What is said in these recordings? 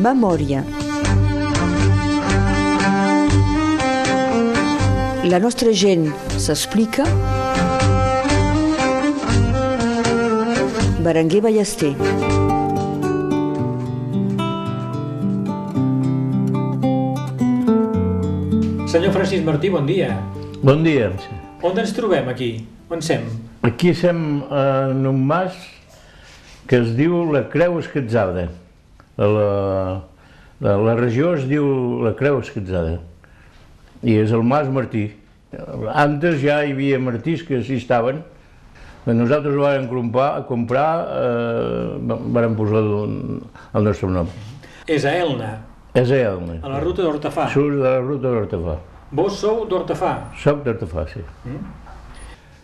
Memòria. La nostra gent s'explica. Berenguer Ballester. Senyor Francis Martí, bon dia. Bon dia. On ens trobem aquí? On sem? Aquí som en un mas que es diu la Creu Escatzada. La, la, la regió es diu la Creu Escatzada. I és el mas Martí. Antes ja hi havia martís que s'hi estaven. Nosaltres ho vam comprar, comprar eh, vam posar el, nostre nom. És a Elna, És a Elna. a la ruta d'Hortafà. Surt de la ruta d'Hortafà. Vos sou d'Hortafà. Soc d'Hortafà, sí.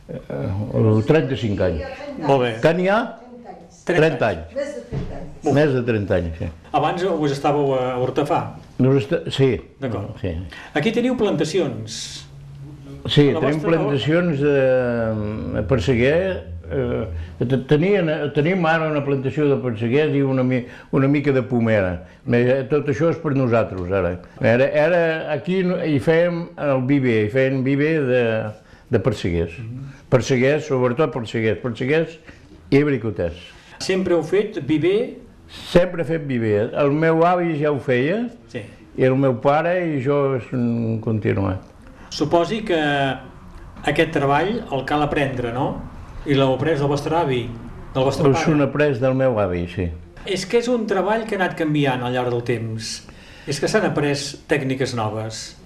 Eh, eh, 35 anys. Molt bé. Que n'hi ha? 30 anys. Més de 30 anys, sí. Abans vos estàveu a Hortafà. Nos est... Sí. D'acord. Sí, Aquí teniu plantacions. sí tenim vostra- plantacions de perseguer. Eh, te- tenien, tenim ara una plantació de perseguers i una, mi- una mica de pomera. Eh, Tot això és per nosaltres, ara. Era, era aquí no- hi fèiem el viver, hi fèiem viver de, de perseguers. Perseguers, sobretot perseguers, perseguers i bricoters. Sempre heu fet viver... Sempre he fet viver. El meu avi ja ho feia, Sí. i el meu pare i jo hem continuat. Suposi que aquest treball el cal aprendre, no? I l'heu après del vostre avi, del vostre Us pare. après del meu avi, sí. És que és un treball que ha anat canviant al llarg del temps. És que s'han après tècniques noves.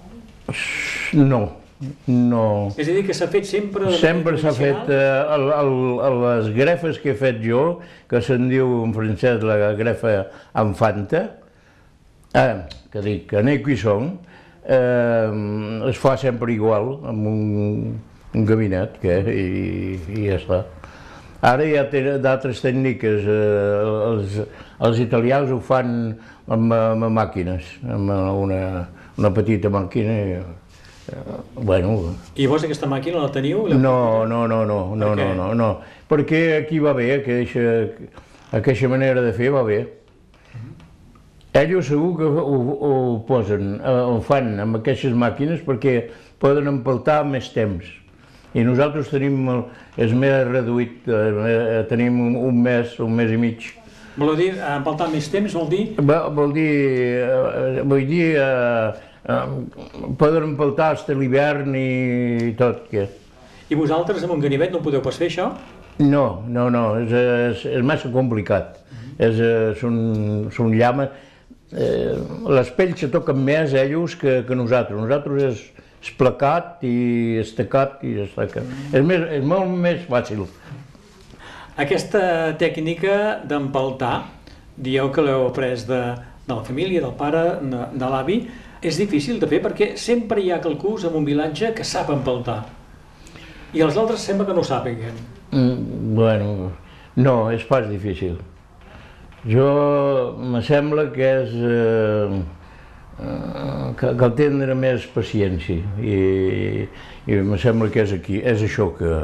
No, no. És a dir, que s'ha fet sempre... Sempre s'ha fet, eh, el, el, el, les grefes que he fet jo, que se'n diu en francès la grefa infanta, eh, que dic, que n'hi qui són, eh, es fa sempre igual, amb un, un gabinet, que, i, i ja està. Ara hi ha d'altres tècniques, eh, els, els italians ho fan amb, amb màquines, amb una, una petita màquina, bueno, I vos aquesta màquina la teniu? La... no, no, no, no, no, no, no, no, perquè aquí va bé, aquesta, aquesta manera de fer va bé. Ells segur que ho, ho posen, eh, ho fan amb aquestes màquines perquè poden empaltar més temps. I nosaltres tenim, el, és més reduït, eh, tenim un, mes, un mes i mig. Voleu dir, empaltar més temps vol dir? Va, vol dir, eh, vull dir, eh, eh, poden empaltar fins l'hivern i tot. Que... I vosaltres amb un ganivet no podeu pas fer això? No, no, no, és, és, és massa complicat. És, eh, són, són llames. Eh, les pells se toquen més ells que, que nosaltres. Nosaltres és, és placat i estacat i estacat. És, més, és molt més fàcil. Aquesta tècnica d'empaltar, dieu que l'heu après de, de la família, del pare, de, de l'avi, és difícil de fer perquè sempre hi ha calcús en un vilatge que sap empaltar. I els altres sembla que no ho sàpiguen. Mm, bueno, no, és pas difícil. Jo, me sembla que és... Eh, eh, que cal tindre més paciència i, i me sembla que és aquí, és això que...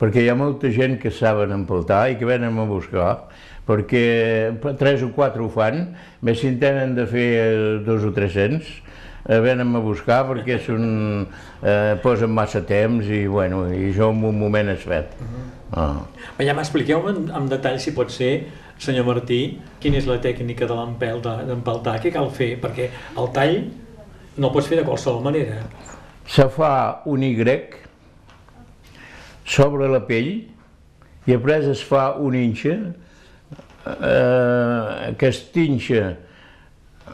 Perquè hi ha molta gent que saben empaltar i que venen a buscar, perquè tres o quatre ho fan, més si en tenen de fer dos o tres cents, eh, venen a buscar perquè són, eh, posen massa temps i, bueno, i jo en un moment és fet. Ah. Però ja m'expliqueu en, en detall, si pot ser, senyor Martí, quina és la tècnica de l'empel, de- d'empaltar, què cal fer? Perquè el tall no el pots fer de qualsevol manera. Se fa un Y sobre la pell i després es fa un inxa, eh, aquest inxa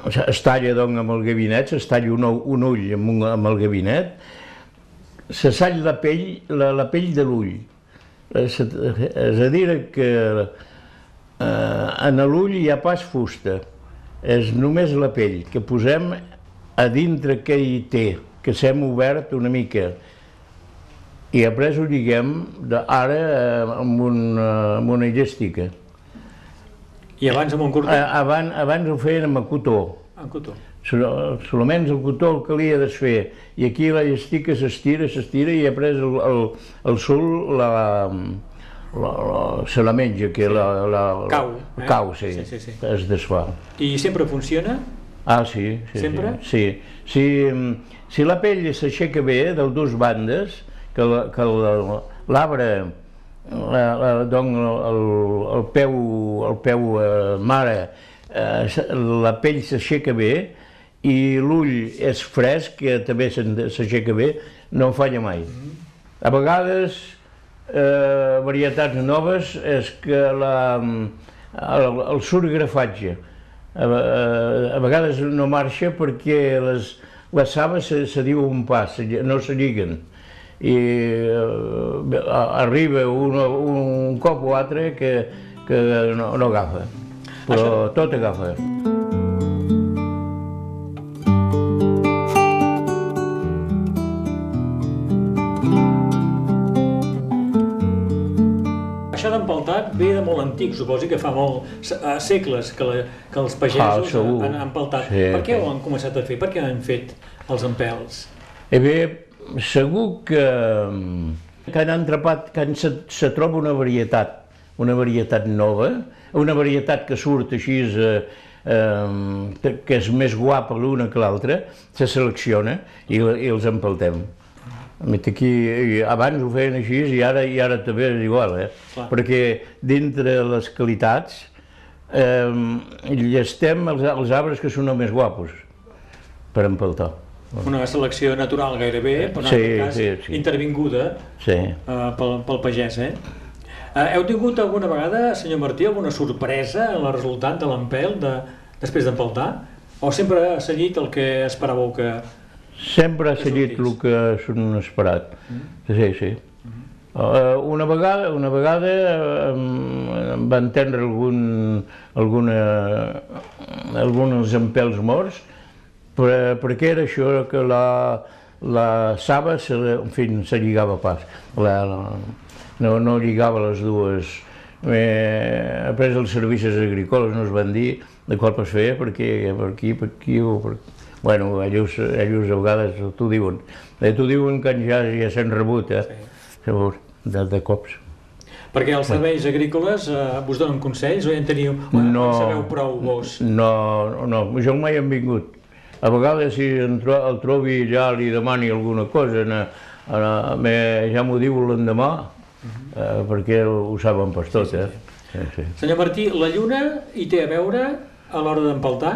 o sigui, es talla doncs, amb el gabinet, es talla un, un ull amb, un, amb el gabinet, se sall la pell, la, la pell de l'ull. És, és a dir que eh, en l'ull hi ha pas fusta, és només la pell que posem a dintre que hi té, que s'hem obert una mica. I després ho lliguem ara eh, amb, un, eh, amb una llestica. I abans amb un cordó, Eh, abans, abans ho feien amb el cotó. amb cotó. Sol- Solament el cotó el calia desfer i aquí la llestica s'estira, s'estira i després el, el, el sol la, la, la, se la menja, que la, la, Cau, eh? eh? cau sí, Sí, sí, sí. es desfà. I sempre funciona? Ah, sí. sí Sempre? Sí. sí. Si, si la pell s'aixeca bé de dues bandes, que la- que la- l'arbre, la, la, doncs el, el peu, el peu eh, mare, eh, la pell s'aixeca bé i l'ull és fresc, que també s'aixeca bé, no falla mai. A vegades, eh, varietats noves, és que la, el, el surgrafatge, a, ve- a vegades no marxa perquè les, les saves se, se diu un pas, no se lliguen. I eh, arriba un, un cop o altre que, que no, no agafa, però tot agafa. Això d'empaltat ve de molt antic, suposi que fa molt eh, segles que, la, que els Ah, pagesos segur. han empaltat. Sí, per què ho han començat a fer? Per què han fet els empels? Eh bé, segur que, que han entrepat, que se, se troba una varietat, una varietat nova, una varietat que surt així, eh, eh, que és més guapa l'una que l'altra, se selecciona i, i els empaltem. Aquí, abans ho feien així i ara, i ara també és igual, eh? Clar. perquè dintre les qualitats eh, llestem els, els arbres que són els més guapos per empaltar. Una selecció natural gairebé, però en Sí, aquest cas sí, sí. intervinguda Sí. eh, pel, pel pagès. Eh? Eh, heu tingut alguna vegada, senyor Martí, alguna sorpresa en el resultat de l'empel de, després d'empaltar? O sempre ha seguit el que esperàveu que... Sempre ha seguit el que s'han esperat. Sí, sí. Uh, una vegada, una vegada um, em va entendre algun, alguna, alguns empels morts, per, perquè era això que la, la saba, se, en fi, se lligava pas. La, la, no, no lligava les dues. Eh, après els servicis agrícoles no es van dir de qual es feia, perquè per aquí, per aquí o per... Bueno, ells, ells a vegades t'ho diuen. Eh, t'ho diuen que ja, ja s'han rebut, eh? Llavors, de, de cops. Perquè els serveis agrícoles eh, vos donen consells o ja en teniu, o No. en sabeu prou vos? No, no, jo mai hem vingut. A vegades si en tro el trobi ja li demani alguna cosa, na, na, me, ja m'ho diu l'endemà, eh, perquè ho saben pas tot, eh? Sí, sí. Senyor Martí, la lluna hi té a veure a l'hora d'empaltar?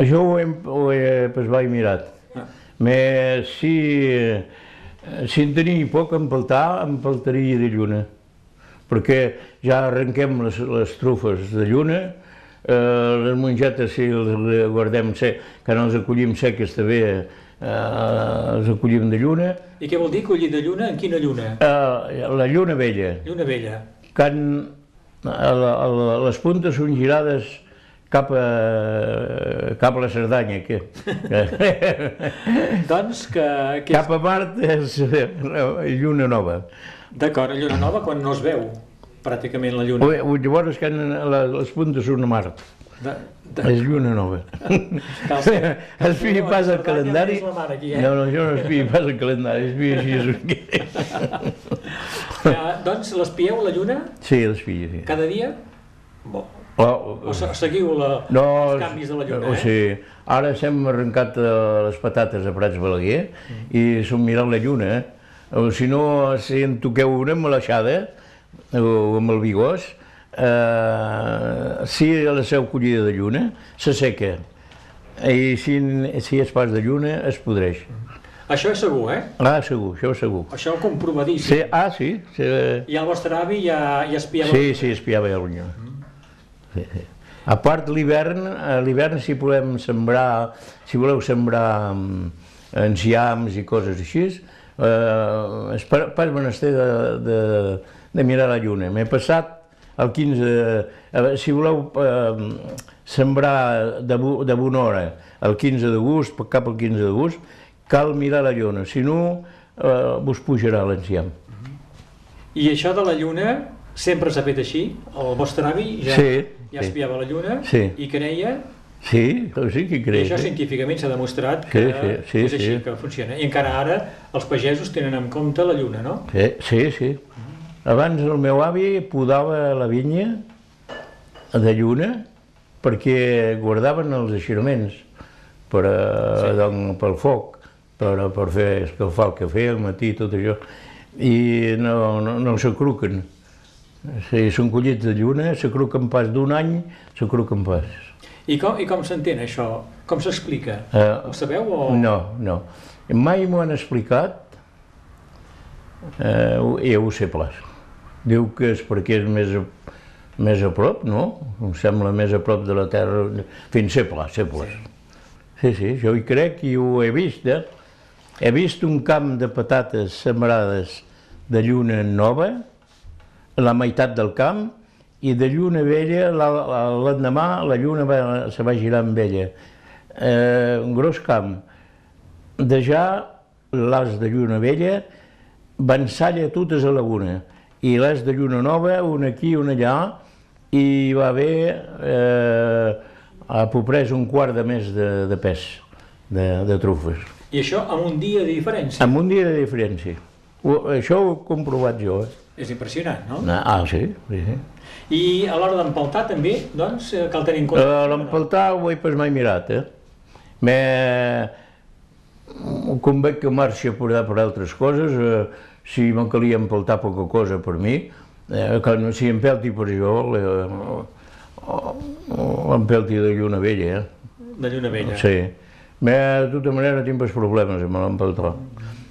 Això ho, hem, ho he pas vaig mirat. Ah. Me, si, eh, si en tenia poc a empaltar, empaltaria de lluna. Perquè ja arrenquem les, les trufes de lluna, eh, les mongetes si les guardem sec, que no els acollim seques també, eh, els acollim de lluna. I què vol dir collir de lluna? En quina lluna? Eh, la lluna vella, Lluna vella. can, a la, a la, les puntes són girades cap a, cap a la Cerdanya, que, Doncs que... que és... cap a Mart és eh, lluna nova. D'acord, lluna nova quan no es veu pràcticament la lluna. O llavors que les puntes són a Mart, De, de... és lluna nova. Cal ser- Espia pas el Cerdanya calendari. mar aquí, eh? No, no, jo no espia pas el calendari, espia així. Eh, doncs l'espieu la lluna Sí, l'espia, sí. cada dia? Bo. Oh, O se- seguiu la, No, els canvis de la lluna, o eh? sigui, ara s'hem arrencat eh, les patates a Prats Balaguer Mm. i som mirant la lluna, eh? O si no, si en toqueu una amb l'aixada o amb el bigós, eh, si la seu collida de lluna, s'asseca. I si, si és pas de lluna, es podreix. Això és segur, eh? Ah, segur, això segur. Això comprovadíssim. Sí, ah, sí, sí, I el vostre avi ja, ja espiava... sí, sí espiava el lluna. Sí, sí. A part l'hivern, a l'hivern si podem sembrar, si voleu sembrar mm, enciams i coses així, eh, és pas, pas menester de, de, de mirar la lluna. M'he passat el 15, de- a veure, si voleu eh, sembrar de, bu- de bona hora el 15 d'agost, cap al 15 d'agost, cal mirar la lluna, si no eh, vos pujarà l'enciam. I això de la lluna sempre s'ha fet així? El vostre avi ja, Sí, ja sí. espiava la lluna Sí. i creia... Sí, sí que I crec. això sí. científicament s'ha demostrat que Sí, sí, sí, és així sí. que funciona. I encara ara els pagesos tenen en compte la lluna, no? Sí, sí, sí. Abans el meu avi podava la vinya de lluna perquè guardaven els eixeraments per, a, sí. doncs, pel foc, per, a- per fer escalfar el cafè al matí, tot això, i no, no, no s'acruquen. Si són collits de lluna, s'acruquen pas d'un any, s'acruquen pas. I com, i com s'entén això? Com s'explica? Eh, Ho sabeu o...? No, no. Mai m'ho han explicat, eh, ho- i ho sé plas. Diu que és perquè és més a, més a prop, no? Em sembla més a prop de la Terra, fins plas, sé plas. Sí, sí, jo hi crec i ho he vist, eh? He vist un camp de patates sembrades de lluna nova, la meitat del camp, i de lluna vella, la- la- l'endemà la lluna va, se va girar amb ella. Eh, un gros camp. De ja, les de lluna vella, van salla totes a la una, i les de lluna nova, una aquí, una allà, i va haver, eh, ha pres un quart de més de, de pes, de, de trufes. I això amb un dia de diferència. Amb un dia de diferència. Ho, això ho he comprovat jo. Eh? És impressionant, no? Ah, sí, sí, sí. I a l'hora d'empaltar també, doncs, eh, cal tenir en compte... Uh, L'empaltar ho he pas mai mirat, eh? Me... Com veig que marxa per, per altres coses, eh, si me'n calia empaltar poca cosa per mi, eh, que no, si empelti per jo, l'empelti de lluna vella, eh? De lluna vella. Sí. Me, de tota manera tinc els problemes amb l'empaltar.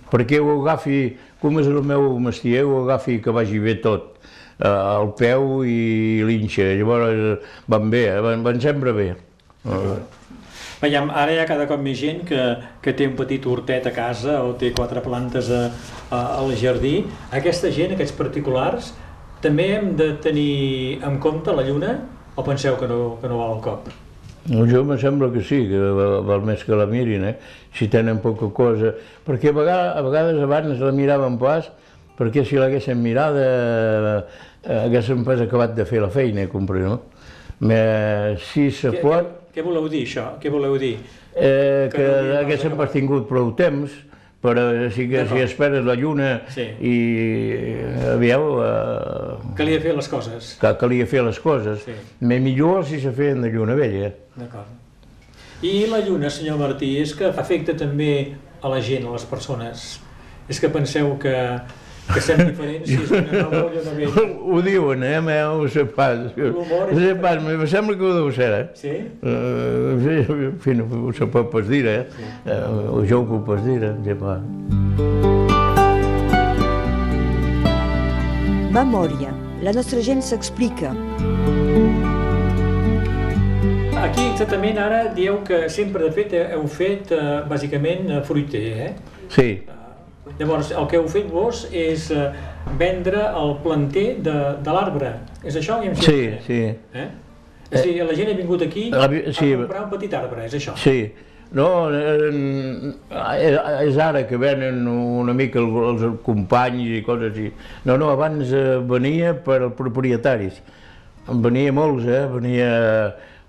Perquè ho agafi, com és el meu mestier, ho agafi que vagi bé tot, eh, al peu i l'inxa. Llavors van bé, eh, van, van sempre bé. Eh, Veiem, ara hi ha cada cop més gent que, que té un petit hortet a casa o té quatre plantes a, a, al jardí. Aquesta gent, aquests particulars, també hem de tenir en compte la lluna o penseu que no, que no val el cop? No, jo me sembla que sí, que val, val més que la mirin, eh? si tenen poca cosa. Perquè a vegades, a vegades abans la miraven pas, perquè si l'haguessin mirada eh, haguéssim pas acabat de fer la feina, compre, no? Me, si se pot, què, voleu dir, això? Què voleu dir? eh, Que que no haguéssim pas tingut prou temps, però si, que, si esperes la lluna Sí. i eh, avieu, eh, Calia fer les coses. que calia fer les coses, Sí. me millor si se feien de lluna vella. D'acord. I la lluna, senyor Martí, és que afecta també a la gent, a les persones. És que penseu que, que som diferents si és una nova o lluna vella. Ho diuen, eh? Me ho sé pas. Sé pas, me sembla que ho deu ser, eh? Sí? Uh, sí, en fi, no ho se pot pas dir, eh? Uh, jo ho puc pas dir, eh? Ja va. Memòria. La nostra gent s'explica. Aquí exactament ara dieu que sempre de fet heu fet eh, bàsicament eh, fruiter, eh? Sí, Llavors, el que heu fet vos és eh, vendre el planter de, de l'arbre. És això? Ja sí, sí. Eh? És a dir, la gent ha vingut aquí La vi- sí. a comprar un petit arbre, és això? Sí. No, eh, és ara que venen una mica el- els companys i coses així. No, no, abans eh, venia per als propietaris. En venia molts, eh? Venia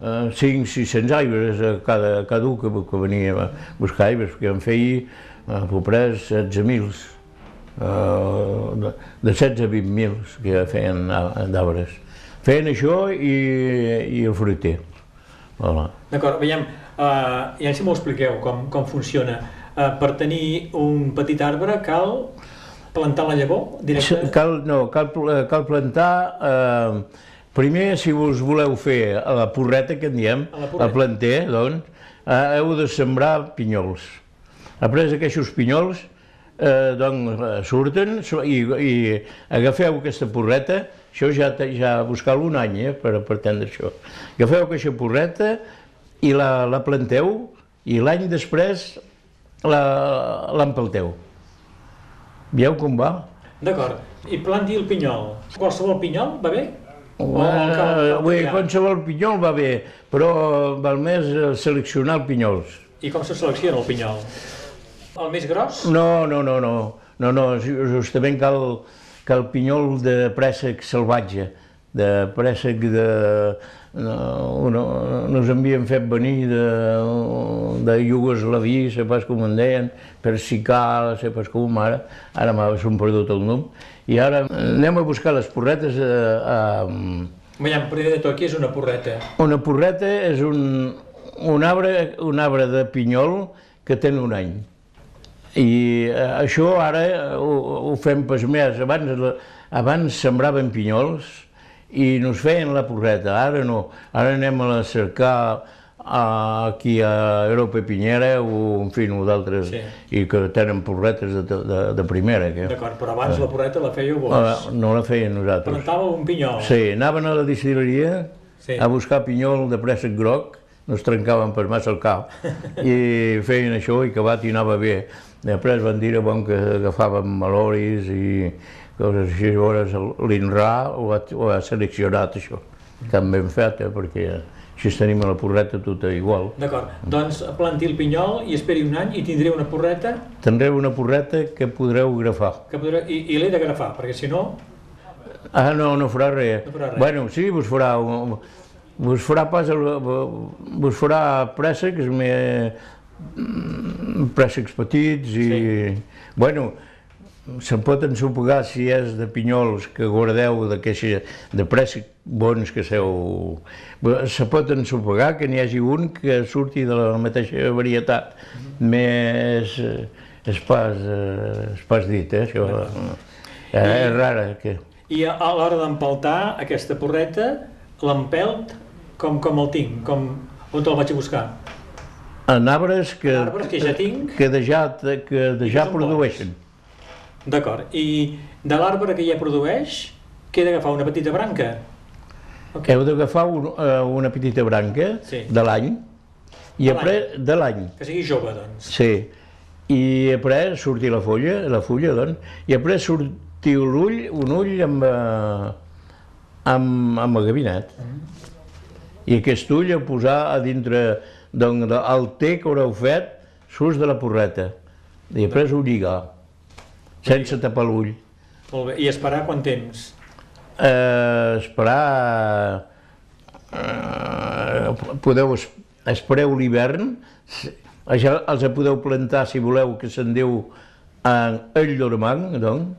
eh, 5 600 aigües a cada, cada un que, que venia a buscar aigües, perquè en feia eh, popres 16.000, eh, de, de 16 a 20.000 que feien a- d'arbres. Feien això i, i el fruiter. Voilà. D'acord, veiem, uh, ja si m'ho expliqueu com, com funciona. Uh, per tenir un petit arbre cal plantar la llavor directe? Cal, no, cal, pl- cal plantar... Eh, primer, si us voleu fer a la porreta, que en diem, A la porreta. el planter, doncs, eh, heu de sembrar pinyols. Après aquests pinyols, eh, doncs, eh, surten i, i agafeu aquesta porreta, això ja, ja buscar un any eh, per, per tendre això. Agafeu aquesta porreta i la, la planteu i l'any després la- l'empelteu. Veieu com va? D'acord. I planti el pinyol. Qualsevol pinyol va bé? O Uh, Bé, qualsevol pinyol va bé, però val més seleccionar els pinyols. I com se selecciona el pinyol? El més gros? No, no, no, no, no, no, ju- justament cal, cal pinyol de préssec salvatge, de préssec de... No, no, nos havien fet venir de, de Iugoslaví, sé pas com en deien, Persical, sé pas com ara, ara m'ha perdut el nom, i ara anem a buscar les porretes a, a, Veiem, primer de tot, què és una porreta? una porreta és un, un, arbre, un arbre de pinyol que té un any. I eh, això ara ho, ho fem pas més. Abans, abans sembraven pinyols i nos feien la porreta, ara no. Ara anem a cercar a, aquí a Europa Pinyera o en fi, o d'altres, Sí. i que tenen porretes de, de, de primera. Que, D'acord, però abans la porreta la fèieu vos. Ah, no la feien nosaltres. Plantàveu un pinyol. Sí, anaven a la distilleria Sí. a buscar pinyol de préssec groc, no es trencaven per massa el cap, i feien això i acabat i anava bé. Després van dir bon, que agafàvem maloris i coses així, llavors l'INRA ho, ha, ho ha seleccionat això, han ben fet, eh, perquè així tenim la porreta tota igual. D'acord, doncs planti el pinyol i esperi un any i tindré una porreta Tindreu una porreta que podreu grafar. que podré... i, i l'he d'agafar, perquè si no, Ah, no, no farà res. No farà res. Bueno, sí, vos farà, un- vos farà pas, vos farà préssecs, més, mm, préssecs petits i, bueno, se'n pot ensopegar si és de pinyols que guardeu d'aquesta, de préssec bons que seu... Se pot ensopegar que n'hi hagi un que surti de la mateixa varietat, més... És pas, és pas dit, eh, això. Eh, és rara, que... i a, a l'hora d'empaltar aquesta porreta, l'empelt com, com el tinc, com, on te'l vaig a buscar? En arbres que, En arbres que ja tinc. que de ja, que de ja produeixen. D'acord, i de l'arbre que ja produeix, què he d'agafar? Una petita branca? Ok. Heu d'agafar un, eh, una petita branca Sí. de l'any, i De après, de l'any, Que sigui jove, doncs. sí, i après sortir la fulla, la fulla, doncs, i après sortir l'ull, un ull amb, eh, amb, amb el gabinet. I aquest ull a posar a dintre, doncs, el té que haureu fet, surts de la porreta, i après ho lligar, sense tapar l'ull. Molt bé. I esperar quant temps? Eh, esperar... Eh, podeu es, espereu l'hivern, ja els podeu plantar si voleu que se'n diu en ell dormant, doncs.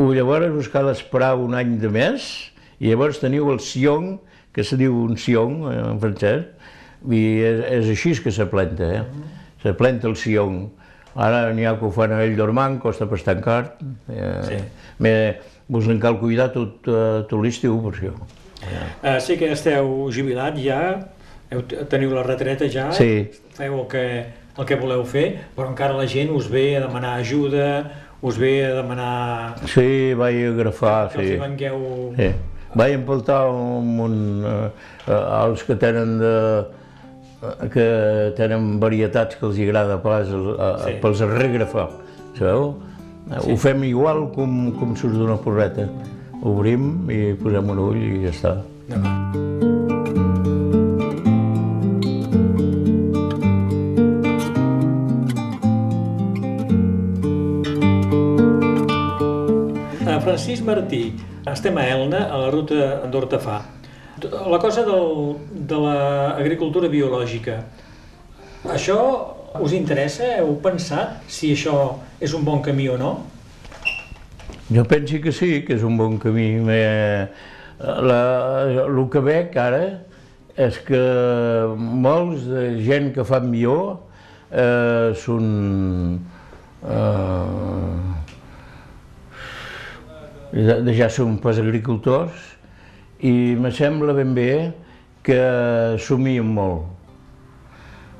O llavors us cal esperar un any de més i llavors teniu el sion, que se diu un sion eh, en francès, i és, és així que se planta, eh? Se planta el sion. Ara n'hi ha que ho fan a ell dormant, costa bastant car. Eh, Sí. Me, vos en cal cuidar tot, eh, tot l'estiu per això. Uh, sé que esteu jubilat ja, heu, teniu la retreta ja, Sí. feu el que, el que voleu fer, però encara la gent us ve a demanar ajuda, us ve a demanar Sí, vaig agrafar, que els sí. hi vengueu... sí. Vaig empaltar un, un, eh, els que tenen de, eh, que tenen varietats que els agrada pas, a, Sí. pels regrafar, sabeu? Ho fem igual com, com surt d'una porreta. Obrim i posem un ull i ja està. D'acord. Eh, Francisc Martí, estem a Elna, a la ruta d'Hortafà. La cosa del, de l'agricultura biològica, això us interessa? Heu pensat si això és un bon camí o no? Jo penso que sí, que és un bon camí. Eh, la, el que veig ara és que molts de gent que fan millor eh, són eh, ja, ja són pas agricultors i me sembla ben bé que somien molt.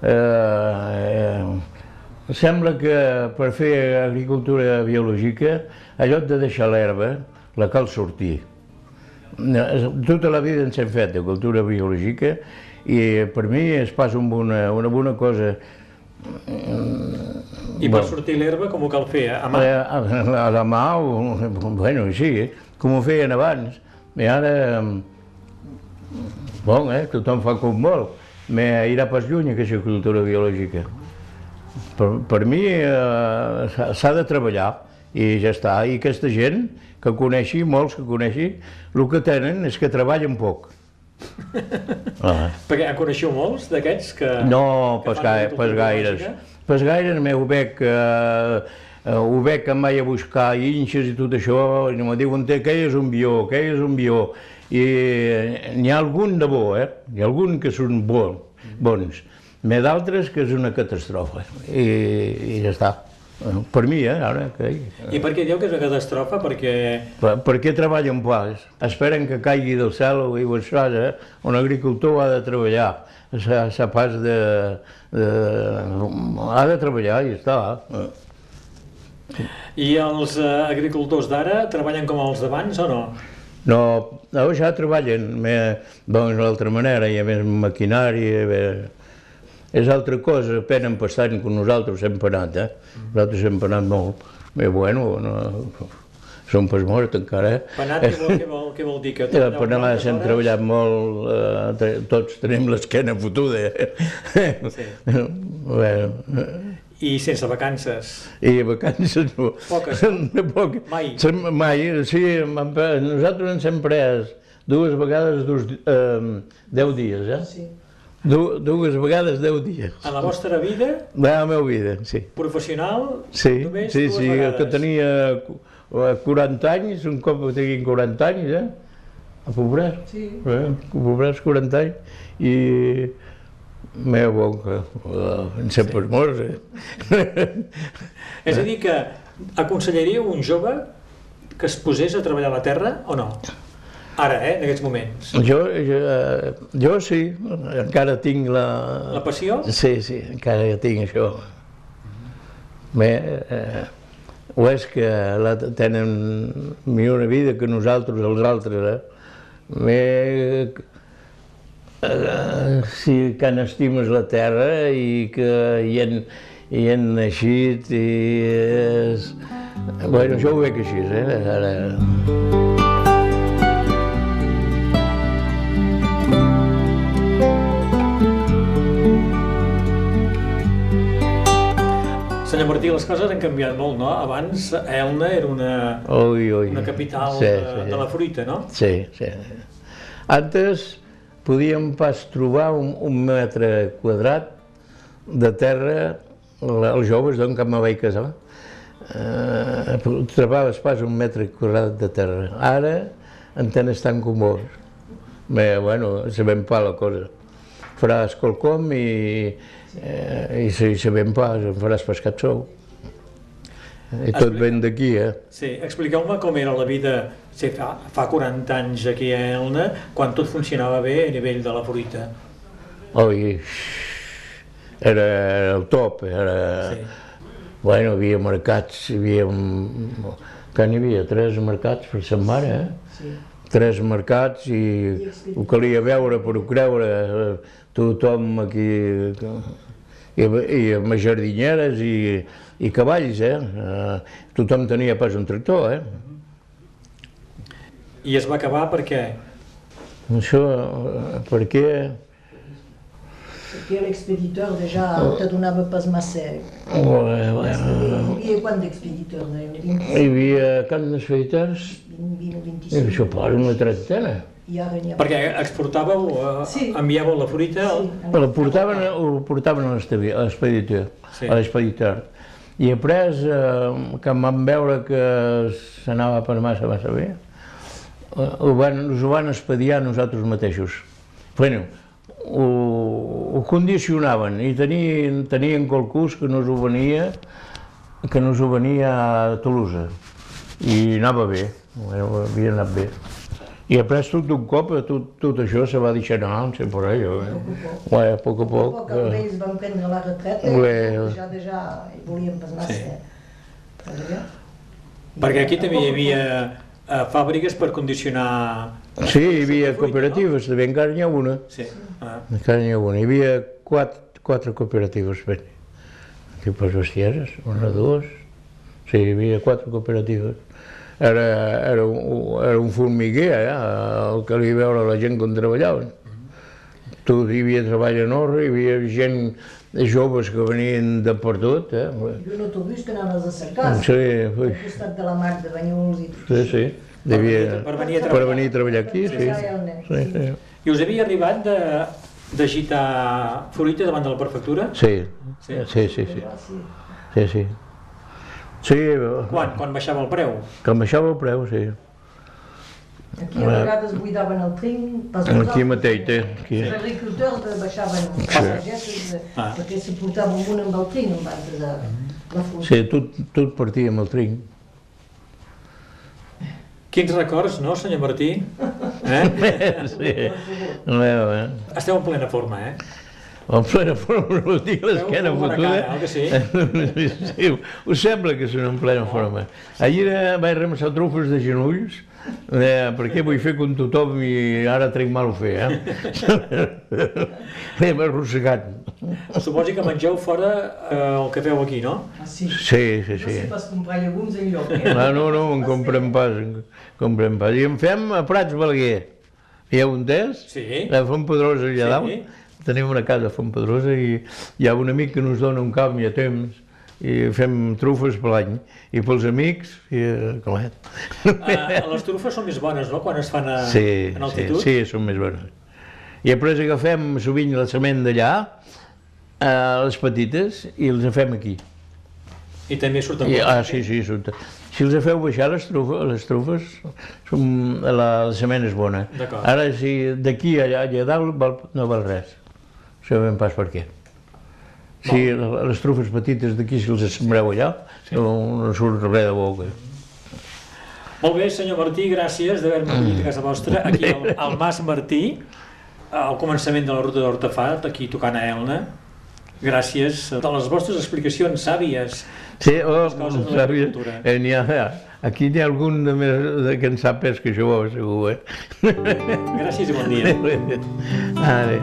Eh, eh, sembla que per fer agricultura biològica, allò de deixar l'herba, la cal sortir. Eh, Tota la vida ens hem fet de cultura biològica i per mi és pas un bona, una bona cosa. I per sortir l'herba com ho cal fer? A mà? Eh, A, a, a la mà, o, bueno, sí, com ho feien abans. I ara, bon, eh, tothom fa com vol, però irà pas lluny aquesta cultura biològica. Per, per mi eh, s'ha- de treballar i ja està. I aquesta gent que coneixi, molts que coneixi, el que tenen és que treballen poc. Ah. Perquè en coneixeu molts d'aquests que... No, que pas, gaire, pas gaires. Pas gaires, m'ho veig, eh, eh, ho veig que em vaig a buscar inxes i tot això, i me diuen que és un bió, que és un bió. I eh, n'hi ha algun de bo, eh? Hi ha algun que són bo, bons. M'he d'altres que és una catàstrofe. I, I ja està. Per mi, eh, ara. Que... I per què dieu que és una catàstrofe? Perquè... Per, perquè treballen pas. Esperen que caigui del cel i això, eh? Un agricultor ha de treballar. S'ha pas de, de... ha de treballar i està. I els eh, agricultors d'ara treballen com els d'abans o no? No, ja treballen d'una altra manera, hi ha més maquinària, més és altra cosa, pena passant que nosaltres hem penat, eh? Nosaltres hem penat molt. Bé, bueno, no, som pas morts encara, eh? Penat, què vol, què vol, què vol dir? Que ja, penat hem treballat molt, eh, tots tenim l'esquena fotuda. Eh? Sí. bueno, i sense vacances? I vacances no. Poques? Poc. Mai? Mai, sí, nosaltres ens hem pres dues vegades dos, eh, deu dies, eh? Sí. Du, dues vegades deu dies. A la vostra vida? A la meva vida, sí. Professional? Sí, només sí, dues sí, vegades. que tenia 40 anys, un cop que tinguin 40 anys, eh? A pobrar. Sí. Eh? A pobrar 40 anys. I meva boca, en sempre sí. morts, eh? És a dir, que aconsellaríeu un jove que es posés a treballar a la terra o no? Ara, eh, en aquests moments. Jo, jo, eh, jo sí, encara tinc la... La passió? Sí, sí, encara tinc això. Bé, eh, o és que la, tenen millor vida que nosaltres, els altres, eh? Bé, eh, sí que n'estimes la terra i que hi han, hi han naixit i és... Bueno, jo ho veig així, eh? Ara... Senyor Martí, les coses han canviat molt, no? Abans Elna era una, ui, ui. una capital sí, de, sí. de la fruita, no? Sí, sí. Antes podíem pas trobar un, un metre quadrat de terra, els joves d'on que me vaig casar, eh, trobaves pas un metre quadrat de terra. Ara en tens tan comós. Bé, bueno, sabem pas la cosa. Faràs quelcom i eh, i si sabem pas, en faràs pescat sou. I tot ven d'aquí, eh? Sí, expliqueu-me com era la vida sí, fa, fa 40 anys aquí a Elna, quan tot funcionava bé a nivell de la fruita. Oi, era el top, era... Sí. Bueno, hi havia mercats, hi havia... Que n'hi havia? Tres mercats per setmana, eh? Sí. Tres mercats i ho calia veure per ho creure. Eh, tothom aquí, i, i amb jardineres i, i cavalls, eh? eh? Tothom tenia pas un tractor, eh? I es va acabar per què? Això, perquè... Perquè l'expeditor ja te donava pas massa. Oh, eh, Hi havia quant d'expeditors? Hi havia quants d'expeditors? 20, 25. Això posa una trentena i ara ha... Perquè exportàveu, eh, sí. enviàveu la fruita... Sí. Al... Ho portaven, ho portaven a l'expeditor, sí. a l'expeditor. I après, eh, que em van veure que s'anava per massa, massa bé, eh, ho van, us ho van expediar nosaltres mateixos. Bueno, ho, ho condicionaven i tenien, tenien qualcús que no us ho venia, que no us ho venia a Tolosa. I anava bé, havia anat bé. I après tot d'un cop, tot, tot això se va deixar anar, no sé per allò. Eh? Poc a poc. a poc. A poc a ells van prendre la retreta, Ué. ja, ja volien pas massa. Sí. Perquè aquí també hi havia uh, fàbriques per condicionar... Sí, hi havia cooperatives, també encara n'hi ha una. Sí. Ah. Encara n'hi ha una. Hi havia quatre, quatre cooperatives. Aquí per bestieses, una, dues... Sí, hi havia quatre cooperatives era, era, un, era un formiguer, eh, el que li veure la gent com treballaven. tu hi havia treball enorme, hi havia gent joves que venien de per tot. Eh? I un autobús que anaves a cercar. Sí, ui. Al costat de la mar de Banyuls i tot sí, sí. Devia, Per venir a per treballar. venir a treballar aquí, sí. Nen. Sí, sí. I us havia arribat de d'agitar fruita davant de la prefectura? Sí, Sí? sí, sí, sí. Sí. Sí, sí. Sí, Quan? Quan baixava el preu? em baixava el preu, sí. Aquí a vegades buidaven el trinc pas Aquí mateix, té. Aquí. Els agricultors de baixaven les pageses eh, Ah. perquè se portava un amb el trinc abans de la fruita. Sí, tot, tot partia amb el trinc. Quins records, no, senyor Martí? Eh? Sí. Veu, eh? Esteu en plena forma, eh? En plena forma, no dic l'esquena Feu bona fotuda. sí? sí, us sembla que són en plena forma. Ahir eh, vaig remassar trufes de genolls, eh, perquè vull fer com tothom i ara trec mal ho fer, eh? L'hem arrossegat. Suposi que mengeu fora eh, el que feu aquí, no? Ah, sí. Sí, sí, No sí. sé pas comprar llegums enlloc, eh? Ah, no, no, en comprem pas, en comprem pas. I en fem a Prats Balaguer. Hi ha un test? Sí. A Font Pedrosa allà Sí. dalt. Tenim una casa a Font Pedrosa i hi ha un amic que ens dona un camp i a temps i fem trufes per l'any. I pels amics, i eh, claret. Eh, les trufes són més bones, no?, quan es fan a, Sí, en sí, altitud. sí, són més bones. I després agafem sovint la sement d'allà, eh, les petites, i les fem aquí. I també surten I, ah, sí, sí, surt. Si els feu baixar les trufes, les trufes són, la, la sement és bona. D'acord. Ara, si d'aquí allà, allà dalt val, no val res. Sabem pas per què. Si les trufes petites d'aquí, si les sembreu allà, no, no surt res de boca. Molt bé, senyor Martí, gràcies d'haver-me acollit a casa vostra, aquí al, al Mas Martí, al començament de la ruta d'Hortafat, aquí tocant a Elna. Gràcies de les vostres explicacions sàvies. Sí, oh, l'agricultura. eh, n'hi ha, aquí n'hi ha algun de, més, de que en sap més que jo, segur, eh? Gràcies i bon dia. Ara.